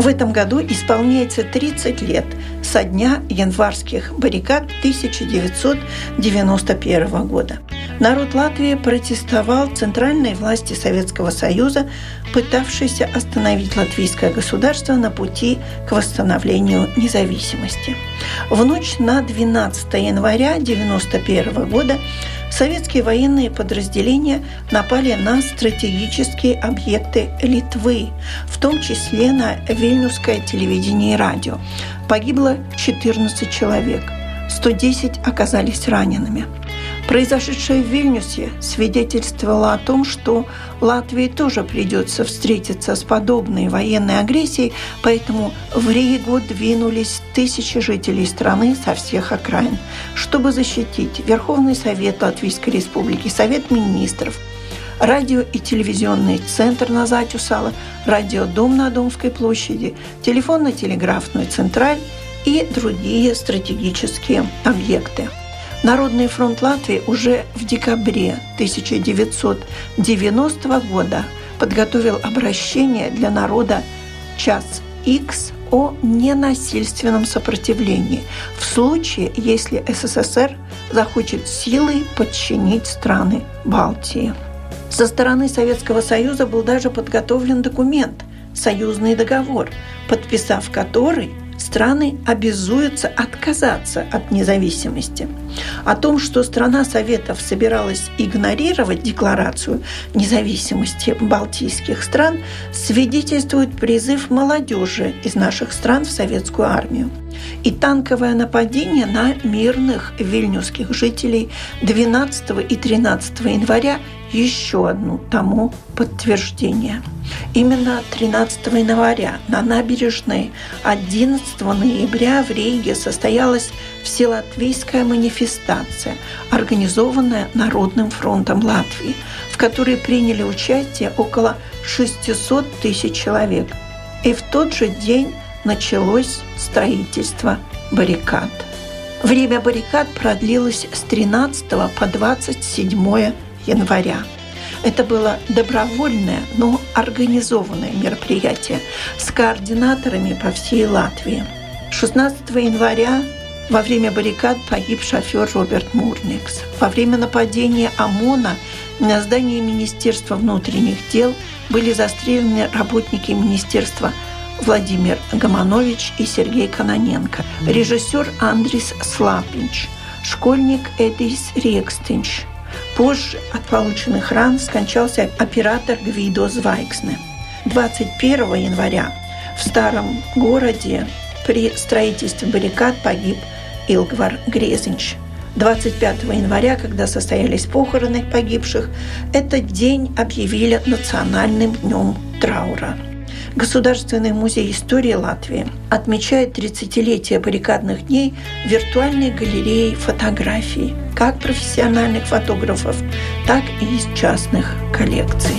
В этом году исполняется 30 лет со дня январских баррикад 1991 года. Народ Латвии протестовал центральной власти Советского Союза, пытавшейся остановить латвийское государство на пути к восстановлению независимости. В ночь на 12 января 1991 года советские военные подразделения напали на стратегические объекты Литвы, в том числе на Вильнюсское телевидение и радио. Погибло 14 человек, 110 оказались ранеными – Произошедшее в Вильнюсе свидетельствовало о том, что Латвии тоже придется встретиться с подобной военной агрессией, поэтому в Ригу двинулись тысячи жителей страны со всех окраин, чтобы защитить Верховный Совет Латвийской Республики, Совет Министров, радио и телевизионный центр на Затюсала, радиодом на Домской площади, телефонно-телеграфную централь и другие стратегические объекты. Народный фронт Латвии уже в декабре 1990 года подготовил обращение для народа «Час X о ненасильственном сопротивлении в случае, если СССР захочет силой подчинить страны Балтии. Со стороны Советского Союза был даже подготовлен документ – союзный договор, подписав который страны обязуются отказаться от независимости. О том, что страна Советов собиралась игнорировать декларацию независимости балтийских стран, свидетельствует призыв молодежи из наших стран в советскую армию и танковое нападение на мирных вильнюсских жителей 12 и 13 января еще одно тому подтверждение. Именно 13 января на набережной 11 ноября в Риге состоялась Вселатвийская манифестация, организованная Народным фронтом Латвии, в которой приняли участие около 600 тысяч человек. И в тот же день началось строительство баррикад. Время баррикад продлилось с 13 по 27 января. Это было добровольное, но организованное мероприятие с координаторами по всей Латвии. 16 января во время баррикад погиб шофер Роберт Мурникс. Во время нападения ОМОНа на здание Министерства внутренних дел были застрелены работники Министерства Владимир Гаманович и Сергей Каноненко, режиссер Андрис Слапинч, школьник Эдис Рекстинч. Позже от полученных ран скончался оператор Гвидо Звайксне. 21 января в старом городе при строительстве баррикад погиб Илгвар Грезинч. 25 января, когда состоялись похороны погибших, этот день объявили национальным днем траура. Государственный музей истории Латвии отмечает 30-летие баррикадных дней виртуальной галереей фотографий как профессиональных фотографов, так и из частных коллекций.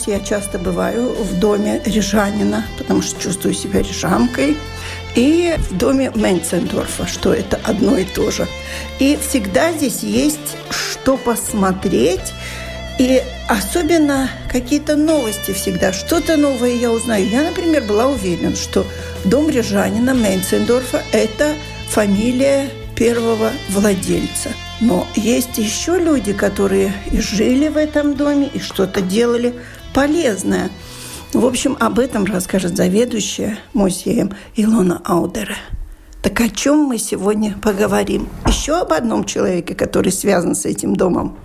Признаюсь, я часто бываю в доме рижанина, потому что чувствую себя рижанкой, и в доме Менцендорфа, что это одно и то же. И всегда здесь есть что посмотреть, и особенно какие-то новости всегда, что-то новое я узнаю. Я, например, была уверена, что дом Рижанина Менцендорфа – это фамилия первого владельца. Но есть еще люди, которые и жили в этом доме, и что-то делали полезное. В общем, об этом расскажет заведующая музеем Илона Аудера. Так о чем мы сегодня поговорим? Еще об одном человеке, который связан с этим домом.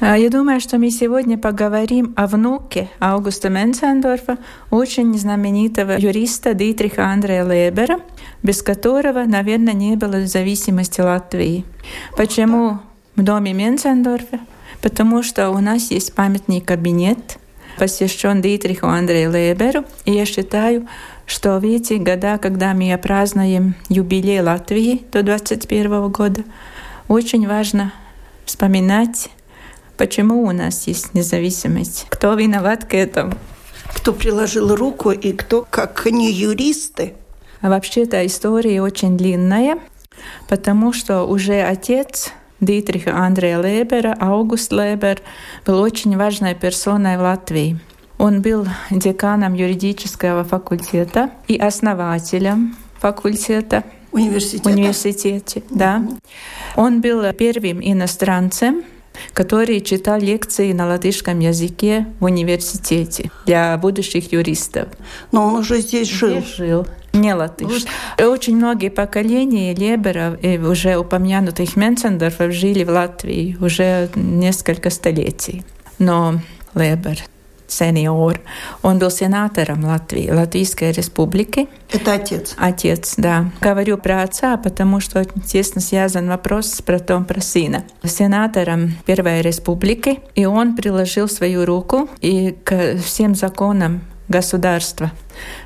А, я думаю, что мы сегодня поговорим о внуке Аугуста Менцендорфа, очень знаменитого юриста Дитриха Андрея Лебера, без которого, наверное, не было зависимости Латвии. Почему в доме Менцендорфа? Потому что у нас есть памятный кабинет, посвящен Дитриху Андрею Леберу. И я считаю, что в эти года, когда мы празднуем юбилей Латвии до 21 года, очень важно вспоминать Почему у нас есть независимость? Кто виноват к этому? Кто приложил руку и кто, как не юристы? А вообще эта история очень длинная, потому что уже отец Дитриха Андрея Лебера, Аугуст Лебер, был очень важной персоной в Латвии. Он был деканом юридического факультета и основателем факультета. Университета. Университете, да. Он был первым иностранцем, который читал лекции на латышском языке в университете для будущих юристов. Но он уже здесь жил. Здесь жил. Не латыш. Очень многие поколения Леберов и уже упомянутых Менцендорфов жили в Латвии уже несколько столетий. Но Лебер сеньор. Он был сенатором Латвии, Латвийской республики. Это отец? Отец, да. Говорю про отца, потому что тесно связан вопрос про том, про сына. Сенатором Первой республики, и он приложил свою руку и к всем законам государства,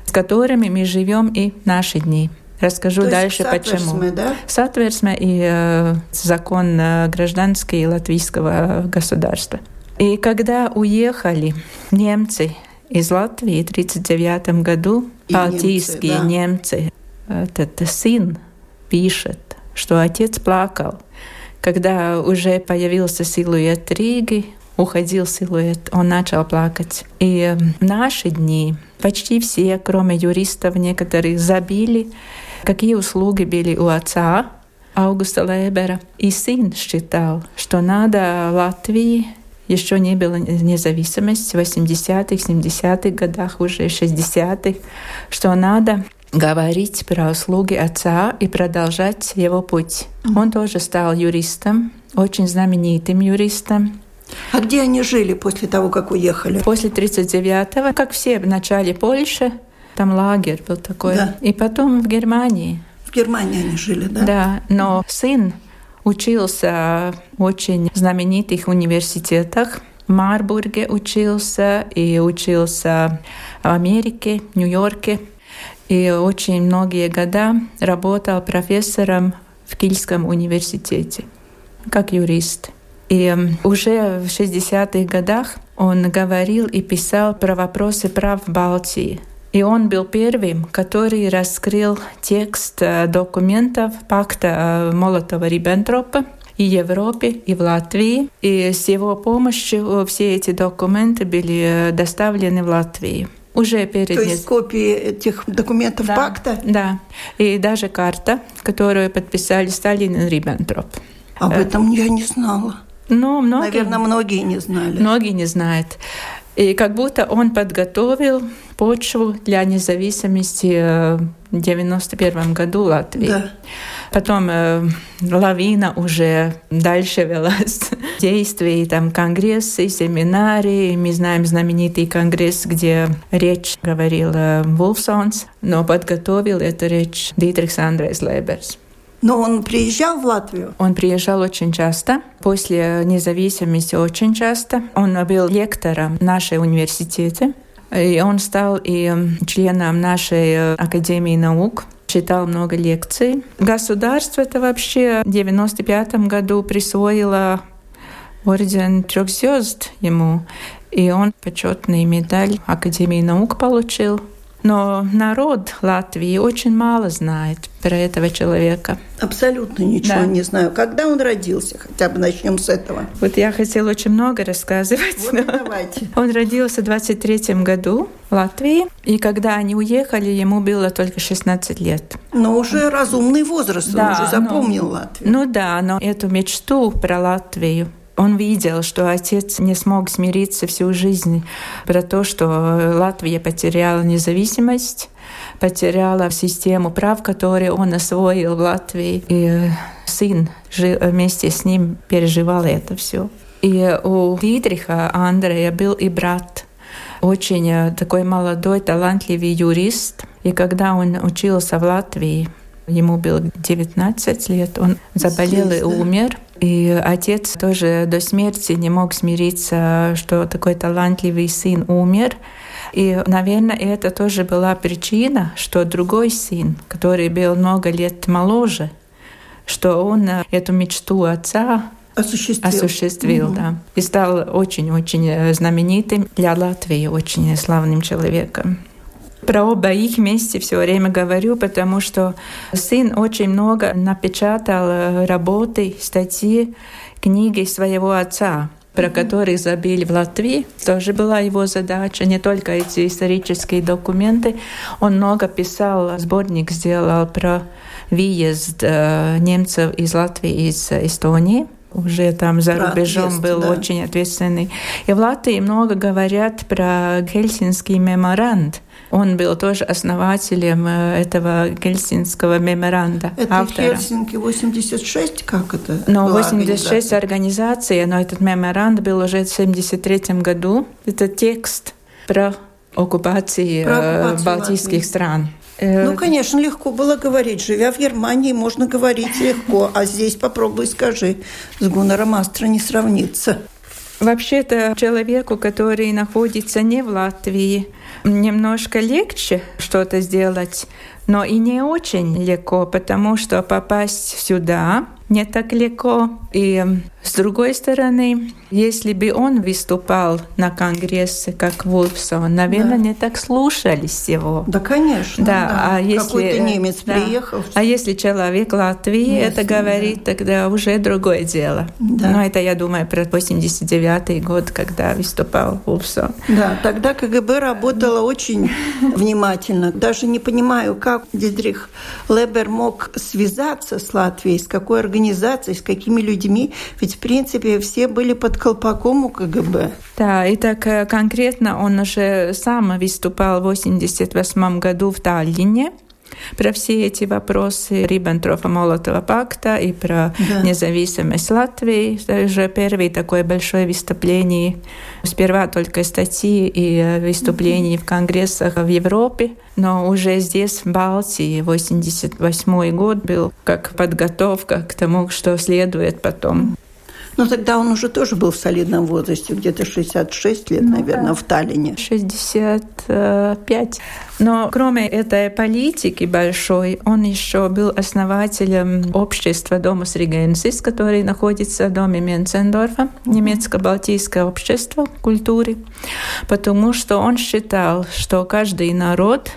с которыми мы живем и наши дни. Расскажу То дальше, почему. Да? Сатверсме и э, закон э, гражданский латвийского государства. И когда уехали немцы из Латвии в 1939 году, и балтийские немцы, да. немцы, этот сын пишет, что отец плакал. Когда уже появился силуэт Риги, уходил силуэт, он начал плакать. И в наши дни почти все, кроме юристов, некоторые забили, какие услуги были у отца Аугуста Лебера. И сын считал, что надо Латвии еще не было независимости в 80-х, 70-х годах, уже 60-х, что надо говорить про услуги отца и продолжать его путь. Он тоже стал юристом, очень знаменитым юристом. А где они жили после того, как уехали? После 39-го, как все в начале Польши, там лагерь был такой. Да. И потом в Германии. В Германии они жили, да? Да, но сын учился в очень знаменитых университетах. В Марбурге учился и учился в Америке, Нью-Йорке. И очень многие года работал профессором в Кильском университете, как юрист. И уже в 60-х годах он говорил и писал про вопросы прав Балтии – и он был первым, который раскрыл текст э, документов пакта э, Молотова-Риббентропа и Европе, и в Латвии. И с его помощью все эти документы были э, доставлены в Латвию уже перед... То есть копии этих документов да, пакта? Да, и даже карта, которую подписали Сталин и Риббентроп. Об этом я не знала. Ну, многие, Наверное, многие не знали. Многие не знают. И как будто он подготовил почву для независимости э, в 91 году Латвии. Да. Потом э, лавина уже дальше велась. Действия, там конгрессы, семинарии. Мы знаем знаменитый конгресс, где речь говорил э, Вулфсонс, но подготовил эту речь Дитрихс Андрейс Лейберс. Но он приезжал в Латвию? Он приезжал очень часто. После независимости очень часто. Он был лектором нашей университете. И он стал и членом нашей э, Академии наук читал много лекций. Государство это вообще в 95 году присвоило орден трех звезд ему. И он почетный медаль Академии наук получил. Но народ Латвии очень мало знает про этого человека. Абсолютно ничего Да. не знаю. Когда он родился? Хотя бы начнем с этого. Вот я хотела очень много рассказывать. Вот но- давайте. Он родился в 23 году в Латвии, и когда они уехали, ему было только 16 лет. Но уже разумный возраст, он Да, уже но- запомнил Латвию. Ну да, но эту мечту про Латвию он видел, что отец не смог смириться всю жизнь про то, что Латвия потеряла независимость, потеряла систему прав, которые он освоил в Латвии. И сын жил вместе с ним переживал это все. И у Дидриха Андрея был и брат, очень э, такой молодой, талантливый юрист. И когда он учился в Латвии, ему было 19 лет, он заболел Здесь, и умер. И отец тоже до смерти не мог смириться, что такой талантливый сын умер. И, наверное, это тоже была причина, что другой сын, который был много лет моложе, что он э, эту мечту отца Осуществил. осуществил, Мгм. да. И стал очень-очень э, знаменитым для Латвии, очень славным человеком. Про оба их вместе все время говорю, потому что сын очень много напечатал э, работы, статьи, книги своего отца про которые забили в Латвии. Тоже была его задача, не только эти исторические документы. Он много писал, сборник сделал про выезд э, немцев из Латвии, из Эстонии уже там за Про рубежом был да. очень ответственный. И в Латвии много говорят про Гельсинский меморанд. Он был тоже основателем э, этого Гельсинского меморанда, Это автора. Хельсинки 86, как это? Но была 86 организация? организаций, но этот меморанд был уже в 73 году. Это текст про оккупации, Про э, оккупацию балтийских Латвии. стран. Э, Ну, конечно, легко было говорить. Живя в Германии, можно говорить легко. А здесь попробуй скажи. С Гуннером Астра не сравнится. Вообще-то человеку, который находится не в Латвии, немножко легче что-то сделать, но и не очень легко, потому что попасть сюда не так легко. И с другой стороны, если бы он выступал на конгрессе, как Вулфсон, наверное, Да. не так слушались его. Да, конечно. Да, а если Какой-то немец да. приехал. А если человек Латвии Местный, это говорит, тогда уже другое дело. Да. Но это я думаю про 89 год, когда выступал Вулфсон. Да, тогда КГБ работало очень внимательно. Даже не понимаю, как Дидрих Лебер мог связаться с Латвией, с какой организацией, с какими людьми. Ведь, в принципе, все были под колпаком у КГБ. Да, и так э, конкретно он уже сам выступал в 88 году в Таллине про все эти вопросы Риббентрофа-Молотова пакта и про Да. независимость Латвии. Это уже первый такой большой выступление. Сперва только статьи и выступления в конгрессах в Европе, но уже здесь, в Балтии, 88 год был как подготовка к тому, что следует потом. Но тогда он уже тоже был в солидном возрасте, где-то 66 лет, наверное, в Таллине. 65. Но кроме этой политики большой, он еще был основателем общества Домус Регенсис, который находится в доме Менцендорфа, немецко-балтийское общество культуры, потому что он считал, что каждый народ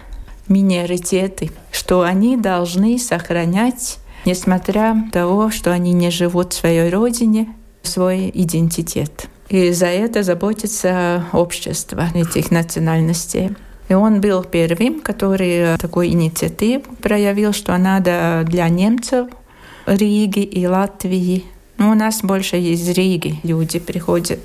миноритеты, что они должны сохранять, несмотря на того, что они не живут в своей родине, свой идентитет. И за это заботится общество этих национальностей. И он был первым, который такую инициативу проявил, что надо для немцев Риги и Латвии. Ну, у нас больше из Риги люди приходят.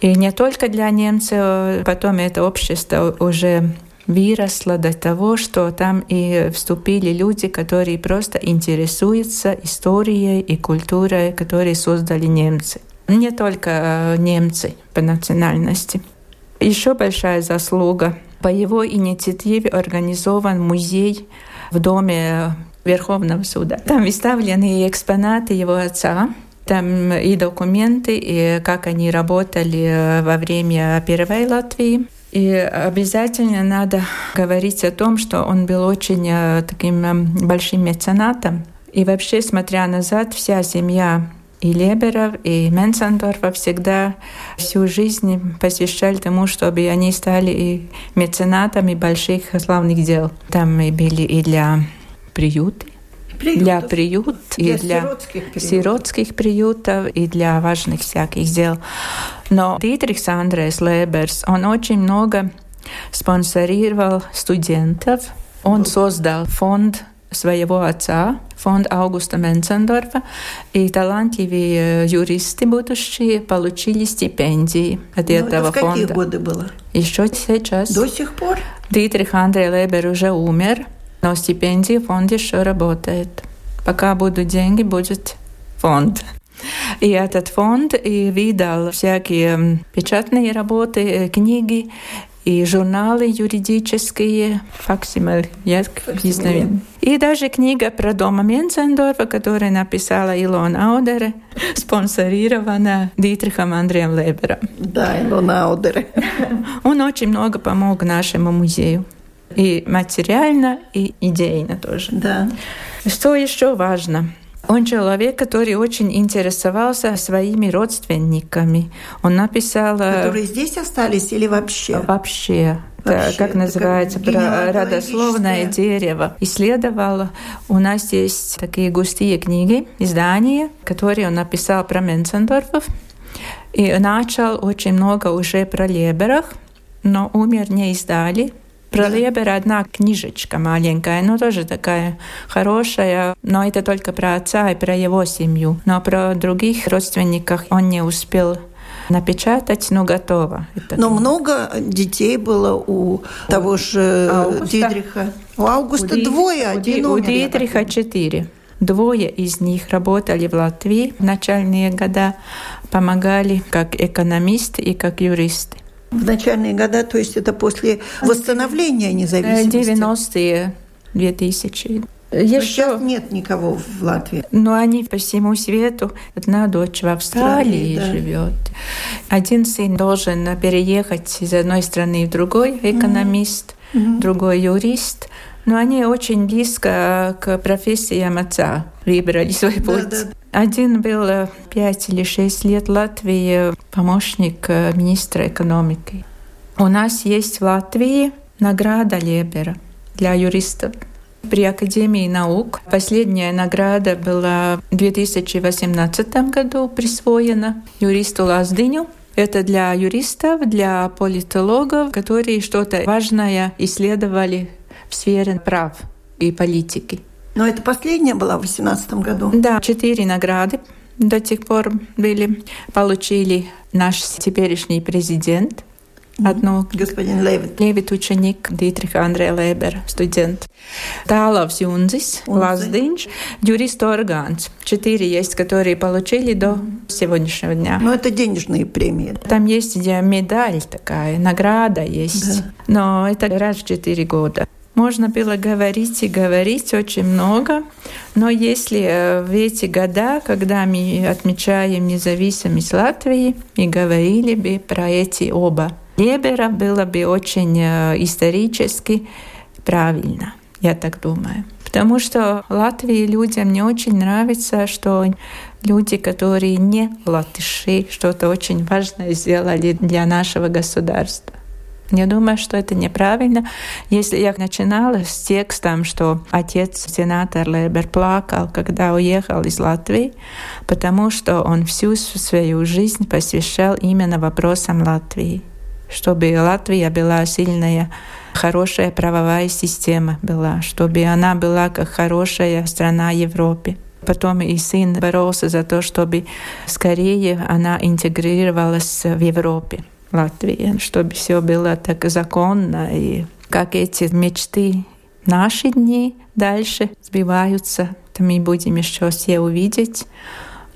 И не только для немцев, потом это общество уже выросло до того, что там и вступили люди, которые просто интересуются историей и культурой, которые создали немцы. Не только э, немцы по национальности. Еще большая заслуга. По его инициативе организован музей в доме Верховного суда. Там выставлены экспонаты его отца, там и документы, и как они работали во время Первой Латвии. И обязательно надо говорить о том, что он был очень э, таким э, большим меценатом. И вообще, смотря назад, вся семья И Леберов, и Менцендорфа всегда всю жизнь посвящали тому, чтобы они стали и меценатами больших славных дел. Там и были и для приюта, Приютов. для приют, для и для сиротских приютов. сиротских приютов, и для важных всяких дел. Но Дитрихс Андрес Леберс, он очень много спонсорировал студентов. Он создал фонд своего отца, фонд Аугуста Менцендорфа, и талантливые юристы будущие получили стипендии от Но этого это в фонда. какие годы было? Еще сейчас. До сих пор? Дитрих Андрей Лебер уже умер, но стипендии фонд еще работает. Пока будут деньги, будет фонд. И этот фонд и видал всякие печатные работы, э, книги, и журналы юридические, факсимиль, я не И даже книга про дома Менцендорфа, которую написала Илона Аудере, спонсорирована Дитрихом Андреем Лебером. Да, Илона Аудере. Он очень много помог нашему музею. И материально, и идейно тоже. Да. Что еще важно? Он человек, который очень интересовался своими родственниками. Он написал... Э, Которые здесь остались или вообще? Вообще. Вообще, как называется, про родословное дерево. Исследовал. У нас есть такие густые книги, издания, которые он написал про Менцендорфов. И начал очень много уже про Леберах, но умер не издали. Про Лебера одна книжечка маленькая, но тоже такая хорошая, но это только про отца и про его семью. Но про других родственников он не успел напечатать, но готово. Это но много детей было у того же Аугуста. Дидриха. У Августа у двое, у один У Дидриха четыре. Двое из них работали в Латвии в начальные года, помогали как экономисты и как юристы. В начальные года, то есть это после восстановления независимости? 90-е, 2000 еще сейчас нет никого в Латвии. Но они по всему свету. Одна дочь в Австралии да. живет. Один сын должен переехать из одной страны в другой, экономист, mm-hmm. другой юрист. Но они очень близко к профессиям отца выбрали свой путь. Да, да. Один был пять или шесть лет Латвии помощник э, министра экономики. У нас есть в Латвии награда Лебера для юристов при Академии наук. Последняя награда была в 2018 году присвоена юристу Лаздыню. Это для юристов, для политологов, которые что-то важное исследовали в сфере прав и политики. Но это последняя была в 2018 году? Да, четыре награды до тех пор были. Получили наш теперешний президент, одну господин Левит. Левит ученик Дитриха Андрея Лебер, студент. Таловс Юнзис, Лаздинч, юрист Органс. Четыре есть, которые получили до сегодняшнего дня. Но это денежные премии. Там есть медаль такая, награда есть. Да. Но это раз в четыре года. Можно было говорить и говорить очень много, но если э, в эти года, когда мы отмечаем независимость Латвии, мы говорили бы про эти оба Лебера, было бы очень э, исторически правильно, я так думаю. Потому что Латвии людям не очень нравится, что люди, которые не латыши, что-то очень важное сделали для нашего государства. Я думаю, что это неправильно. Если я начинала с текстом, что отец, сенатор Лебер, плакал, когда уехал из Латвии, потому что он всю свою жизнь посвящал именно вопросам Латвии, чтобы Латвия была сильная, хорошая правовая система была, чтобы она была как хорошая страна Европы. Потом и сын боролся за то, чтобы скорее она интегрировалась в Европе. Латвии, чтобы все было так законно и как эти мечты наши дни дальше сбиваются, то мы будем еще все увидеть.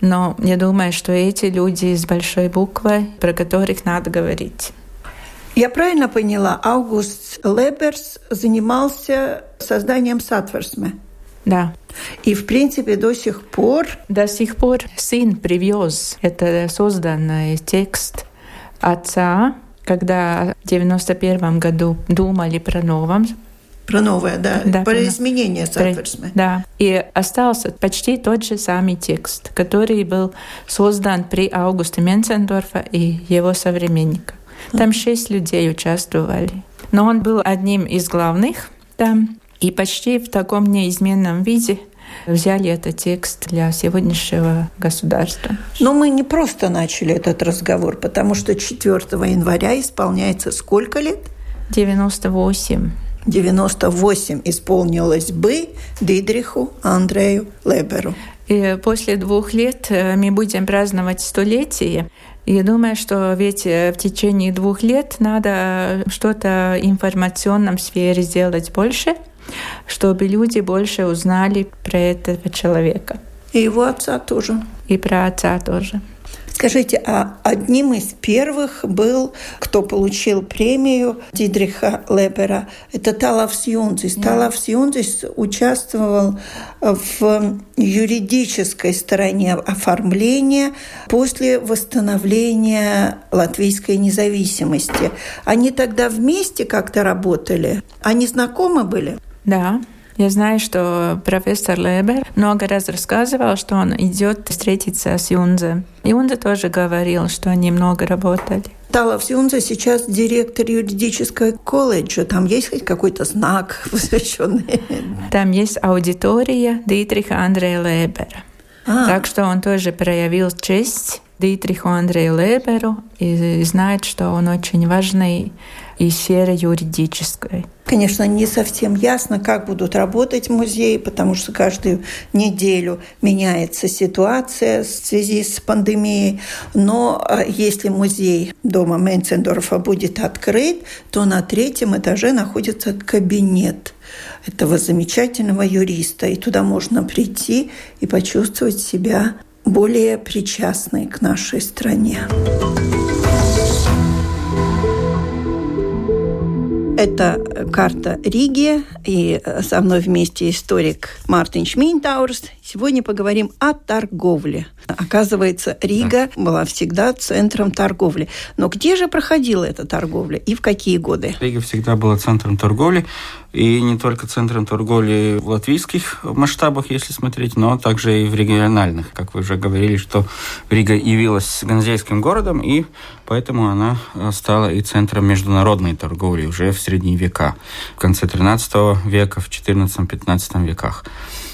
Но я думаю, что эти люди с большой буквы, про которых надо говорить. Я правильно поняла, Август Леберс занимался созданием Сатверсме? Да. И, в принципе, до сих пор... До сих пор сын привез это созданный текст отца, когда в 91 году думали про новом Про новое, да. да про, про изменение сатверсмы. Да. И остался почти тот же самый текст, который был создан при Аугусте Менцендорфа и его современниках. Там шесть людей участвовали. Но он был одним из главных там. И почти в таком неизменном виде взяли этот текст для сегодняшнего государства. Но мы не просто начали этот разговор, потому что 4 января исполняется сколько лет? 98. 98 исполнилось бы Дидриху Андрею Леберу. И после двух лет э, мы будем праздновать столетие. Я думаю, что ведь э, в течение двух лет надо что-то в информационном сфере сделать больше, чтобы люди больше узнали про этого человека. И его отца тоже. И про отца тоже. Скажите, а одним из первых был, кто получил премию Дидриха Лебера, это Талав Юнзис. Yeah. Талав Юнзис участвовал в юридической стороне оформления после восстановления латвийской независимости. Они тогда вместе как-то работали? Они знакомы были? Да. Я знаю, что профессор Лебер много раз рассказывал, что он идет встретиться с Юнзе. Юнзе тоже говорил, что они много работали. Талов Юнзе сейчас директор юридического колледжа. Там есть хоть какой-то знак, посвященный? Там есть аудитория Дитриха Андрея Лебера. А. Так что он тоже проявил честь Дитриху Андрею Леберу и знает, что он очень важный и сфере юридической. Конечно, не совсем ясно, как будут работать музеи, потому что каждую неделю меняется ситуация в связи с пандемией. Но а, если музей дома Менцендорфа будет открыт, то на третьем этаже находится кабинет этого замечательного юриста. И туда можно прийти и почувствовать себя более причастной к нашей стране. Это карта Риги, и со мной вместе историк Мартиньш Минтаурс. Сегодня поговорим о торговле. Оказывается, Рига была всегда центром торговли. Но где же проходила эта торговля и в какие годы? Рига всегда была центром торговли. И не только центром торговли в латвийских масштабах, если смотреть, но также и в региональных. Как вы уже говорили, что Рига явилась ганзейским городом, и поэтому она стала и центром международной торговли уже в средние века, в конце 13 века, в 14-15 веках.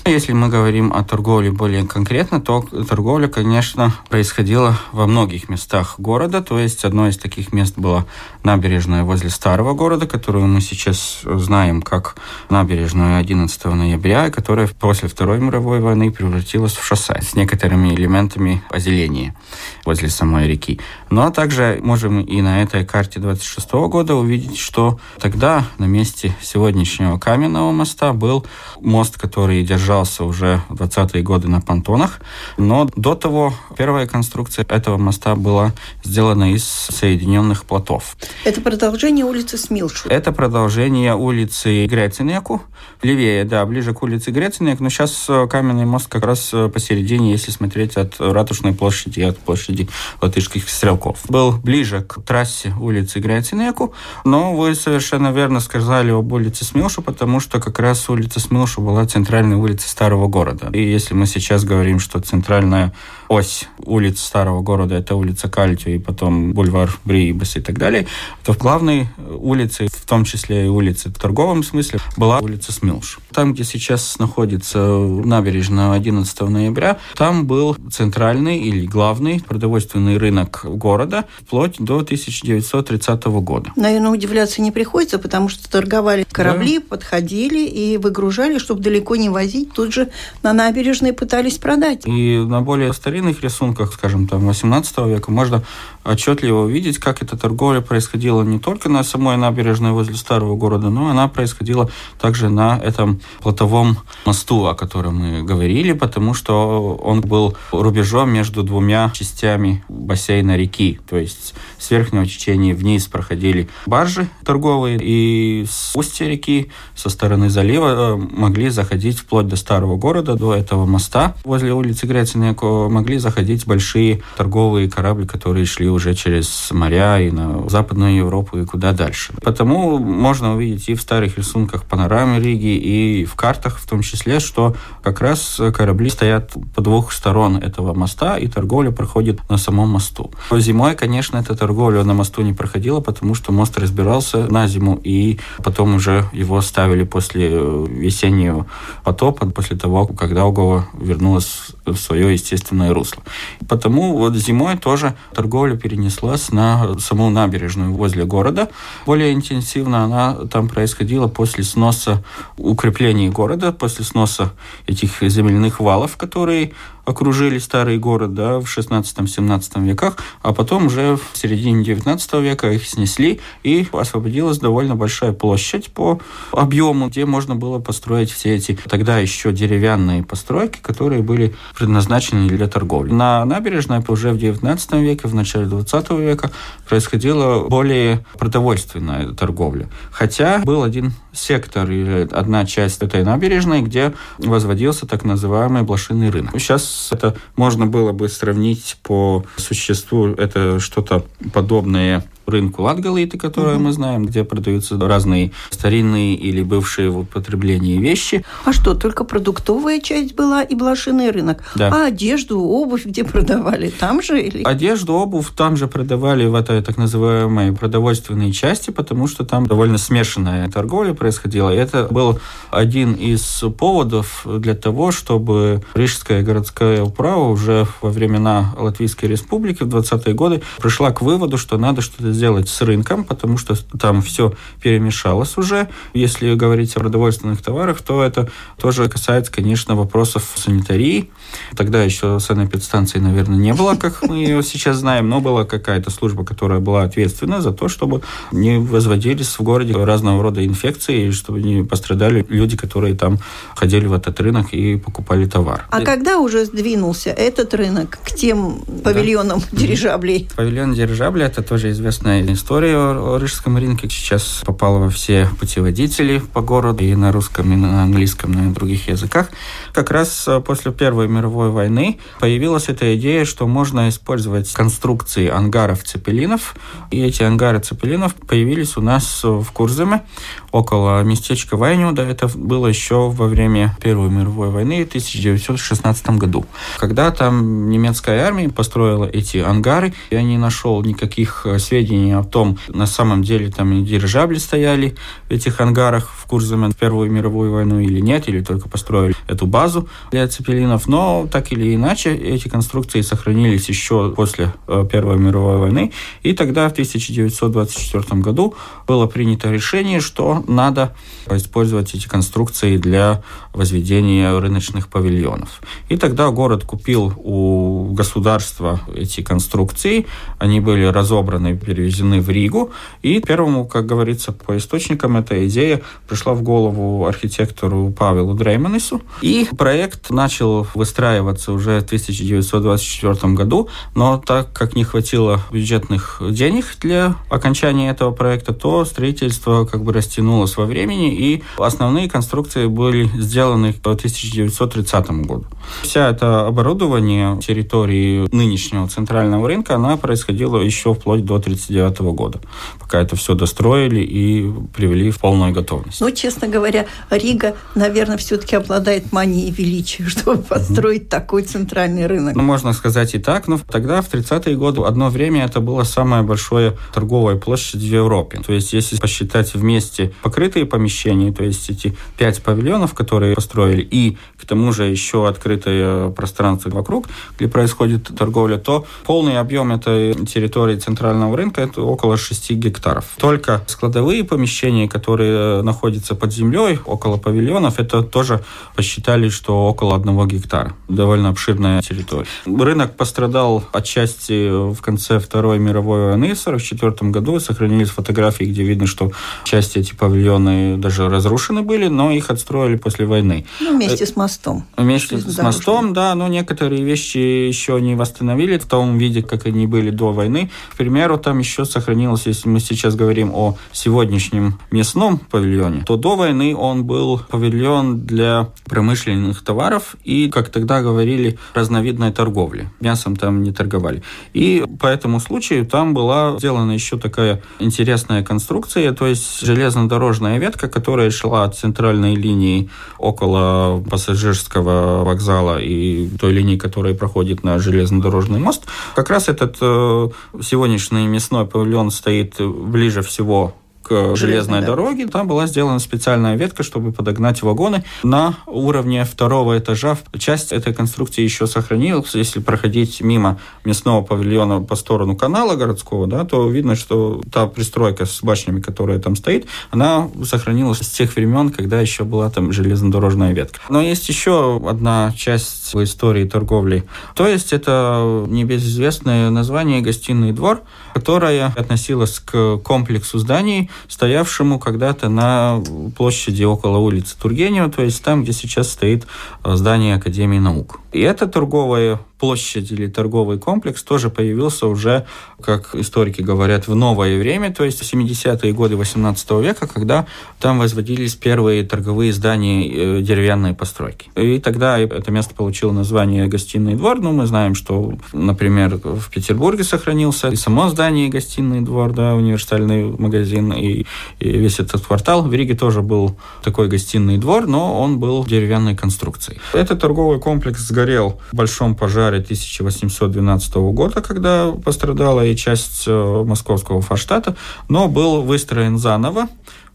Если мы говорим о торговле более конкретно, то торговля, конечно, происходила во многих местах города. То есть одно из таких мест была набережная возле старого города, которую мы сейчас знаем как набережную 11 ноября, которая после Второй мировой войны превратилась в шоссе с некоторыми элементами озеления возле самой реки. Ну, а также можем и на этой карте 26 года увидеть, что тогда на месте сегодняшнего каменного моста был мост, который держал держался уже в 20-е годы на понтонах. Но до того первая конструкция этого моста была сделана из соединенных плотов. Это продолжение улицы Смилшу? Это продолжение улицы Грецинеку. Левее, да, ближе к улице Грецинек. Но сейчас э, каменный мост как раз э, посередине, если смотреть от Ратушной площади, от площади латышских стрелков. Был ближе к трассе улицы Грецинеку, но вы совершенно верно сказали об улице Смилшу, потому что как раз улица Смилшу была центральной улицей улицы Старого города. И если мы сейчас говорим, что центральная ось улиц Старого города это улица Кальтю и потом бульвар Бриибас и так далее, то в главной улице, в том числе и улице в торговом смысле, была улица Смилш. Там, где сейчас находится набережная 11 ноября, там был центральный или главный продовольственный рынок города вплоть до 1930 года. Наверное, удивляться не приходится, потому что торговали корабли, да. подходили и выгружали, чтобы далеко не возить тут же на набережной пытались продать. И на более старинных рисунках, скажем, там 18 века, можно отчетливо увидеть, как эта торговля происходила не только на самой набережной возле старого города, но она происходила также на этом плотовом мосту, о котором мы говорили, потому что он был рубежом между двумя частями бассейна реки. То есть с верхнего течения вниз проходили баржи торговые, и с устья реки, со стороны залива, э, могли заходить вплоть до старого города, до этого моста возле улицы Грецинеко могли заходить большие торговые корабли, которые шли уже через моря и на Западную Европу и куда дальше. Потому можно увидеть и в старых рисунках панорамы Риги, и в картах в том числе, что как раз корабли стоят по двух сторон этого моста, и торговля проходит на самом мосту. Зимой, конечно, эта торговля на мосту не проходила, потому что мост разбирался на зиму, и потом уже его ставили после весеннего потопа, после того, когда Огова вернулась в свое естественное русло. Потому вот зимой тоже торговля перенеслась на саму набережную возле города. Более интенсивно она там происходила после сноса укреплений города, после сноса этих земляных валов, которые окружили старый город да, в 16-17 веках, а потом уже в середине 19 века их снесли, и освободилась довольно большая площадь по объему, где можно было построить все эти тогда еще деревянные постройки, которые были предназначены для торговли. На набережной уже в 19 веке, в начале 20 века происходила более продовольственная торговля. Хотя был один сектор или одна часть этой набережной, где возводился так называемый блошиный рынок. Сейчас это можно было бы сравнить по существу, это что-то подобное рынку Латгалиты, которое угу. мы знаем, где продаются разные старинные или бывшие в употреблении вещи. А что, только продуктовая часть была и блошиный рынок? Да. А одежду, обувь где продавали? Там же? Или... Одежду, обувь там же продавали в этой так называемой продовольственной части, потому что там довольно смешанная торговля происходила. И это был один из поводов для того, чтобы Рижская городская управа уже во времена Латвийской республики в 20-е годы пришла к выводу, что надо что-то сделать с рынком, потому что там все перемешалось уже. Если говорить о продовольственных товарах, то это тоже касается, конечно, вопросов санитарии. Тогда еще санэпидстанции, наверное, не было, как мы ее сейчас знаем, но была какая-то служба, которая была ответственна за то, чтобы не возводились в городе разного рода инфекции, и чтобы не пострадали люди, которые там ходили в этот рынок и покупали товар. А когда уже сдвинулся этот рынок к тем павильонам да. дирижаблей? Павильон дирижаблей – это тоже известно известная история о рижском рынке. Сейчас попала во все путеводители по городу и на русском, и на английском, и на других языках. Как раз э, после Первой мировой войны появилась эта идея, что можно использовать конструкции ангаров цепелинов. И эти ангары цепелинов появились у нас в Курземе, около местечка Вайнюда. Это было еще во время Первой мировой войны в 1916 году. Когда там немецкая армия построила эти ангары, я не нашел никаких э, сведений сведений о том, на самом деле там и дирижабли стояли в этих ангарах в Курзаме в Первую мировую войну или нет, или только построили эту базу для цепелинов. Но так или иначе эти конструкции сохранились еще после э, Первой мировой войны. И тогда в 1924 году было принято решение, что надо использовать эти конструкции для возведения рыночных павильонов. И тогда город купил у государства эти конструкции. Они были разобраны, перевезены в Ригу. И первому, как говорится, по источникам, эта идея пришла в голову архитектору Павелу Дрейманису. И проект начал выстраиваться уже в 1924 году, но так как не хватило бюджетных денег для окончания этого проекта, то строительство как бы растянулось во времени, и основные конструкции были сделаны к 1930 году. Вся это оборудование территории нынешнего центрального рынка, она происходила еще вплоть до 30 1939 года, пока это все достроили и привели в полную готовность. Ну, честно говоря, Рига, наверное, все-таки обладает манией величия, чтобы построить mm-hmm. такой центральный рынок. Ну, можно сказать и так, но тогда, в 30-е годы, одно время это было самое большое торговая площадь в Европе. То есть, если посчитать вместе покрытые помещения, то есть эти пять павильонов, которые построили, и к тому же еще открытое пространство вокруг, где происходит торговля, то полный объем этой территории центрального рынка это около 6 гектаров. Только складовые помещения, которые находятся под землей, около павильонов, это тоже посчитали, что около 1 гектара. Довольно обширная территория. Рынок пострадал отчасти в конце Второй мировой войны в 1944 году. Сохранились фотографии, где видно, что части эти павильоны даже разрушены были, но их отстроили после войны. Ну, вместе с мостом. Вместе с мостом, да, но некоторые вещи еще не восстановили в том виде, как они были до войны. К примеру, там еще еще сохранилось, если мы сейчас говорим о сегодняшнем мясном павильоне, то до войны он был павильон для промышленных товаров и, как тогда говорили, разновидной торговли. Мясом там не торговали. И по этому случаю там была сделана еще такая интересная конструкция, то есть железнодорожная ветка, которая шла от центральной линии около пассажирского вокзала и той линии, которая проходит на железнодорожный мост. Как раз этот э, сегодняшний мясной павильон стоит ближе всего к железной дороге, там была сделана специальная ветка, чтобы подогнать вагоны на уровне второго этажа. Часть этой конструкции еще сохранилась. Если проходить мимо мясного павильона по сторону канала городского, да, то видно, что та пристройка с башнями, которая там стоит, она сохранилась с тех времен, когда еще была там железнодорожная ветка. Но есть еще одна часть в истории торговли. То есть это небезызвестное название «Гостиный двор», которое относилось к комплексу зданий, стоявшему когда-то на площади около улицы Тургенева, то есть там, где сейчас стоит э, здание Академии наук. И это торговое площадь или торговый комплекс тоже появился уже, как историки говорят, в новое время, то есть в 70-е годы 18 века, когда там возводились первые торговые здания э, деревянной постройки. И тогда это место получило название «Гостиный двор». Ну, мы знаем, что, например, в Петербурге сохранился и само здание «Гостиный двор», да, универсальный магазин, и, и весь этот квартал. В Риге тоже был такой гостиный двор, но он был деревянной конструкцией. Этот торговый комплекс сгорел в большом пожаре пожаре 1812 года, когда пострадала и часть э, московского форштата, но был выстроен заново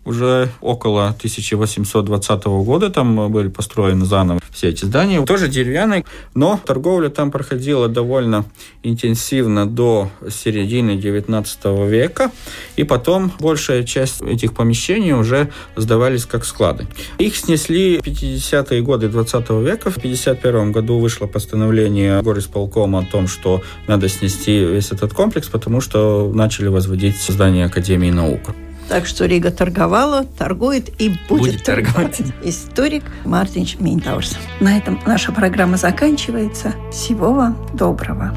уже около 1820 года там были построены заново все эти здания, тоже деревянные, но торговля там проходила довольно интенсивно до середины 19 века, и потом большая часть этих помещений уже сдавались как склады. Их снесли в 50-е годы 20 века. В 51 году вышло постановление горисполкома о том, что надо снести весь этот комплекс, потому что начали возводить здание Академии наук. Так что Рига торговала, торгует и будет, будет торговать. Историк Мартин Минтаурс. На этом наша программа заканчивается. Всего вам доброго.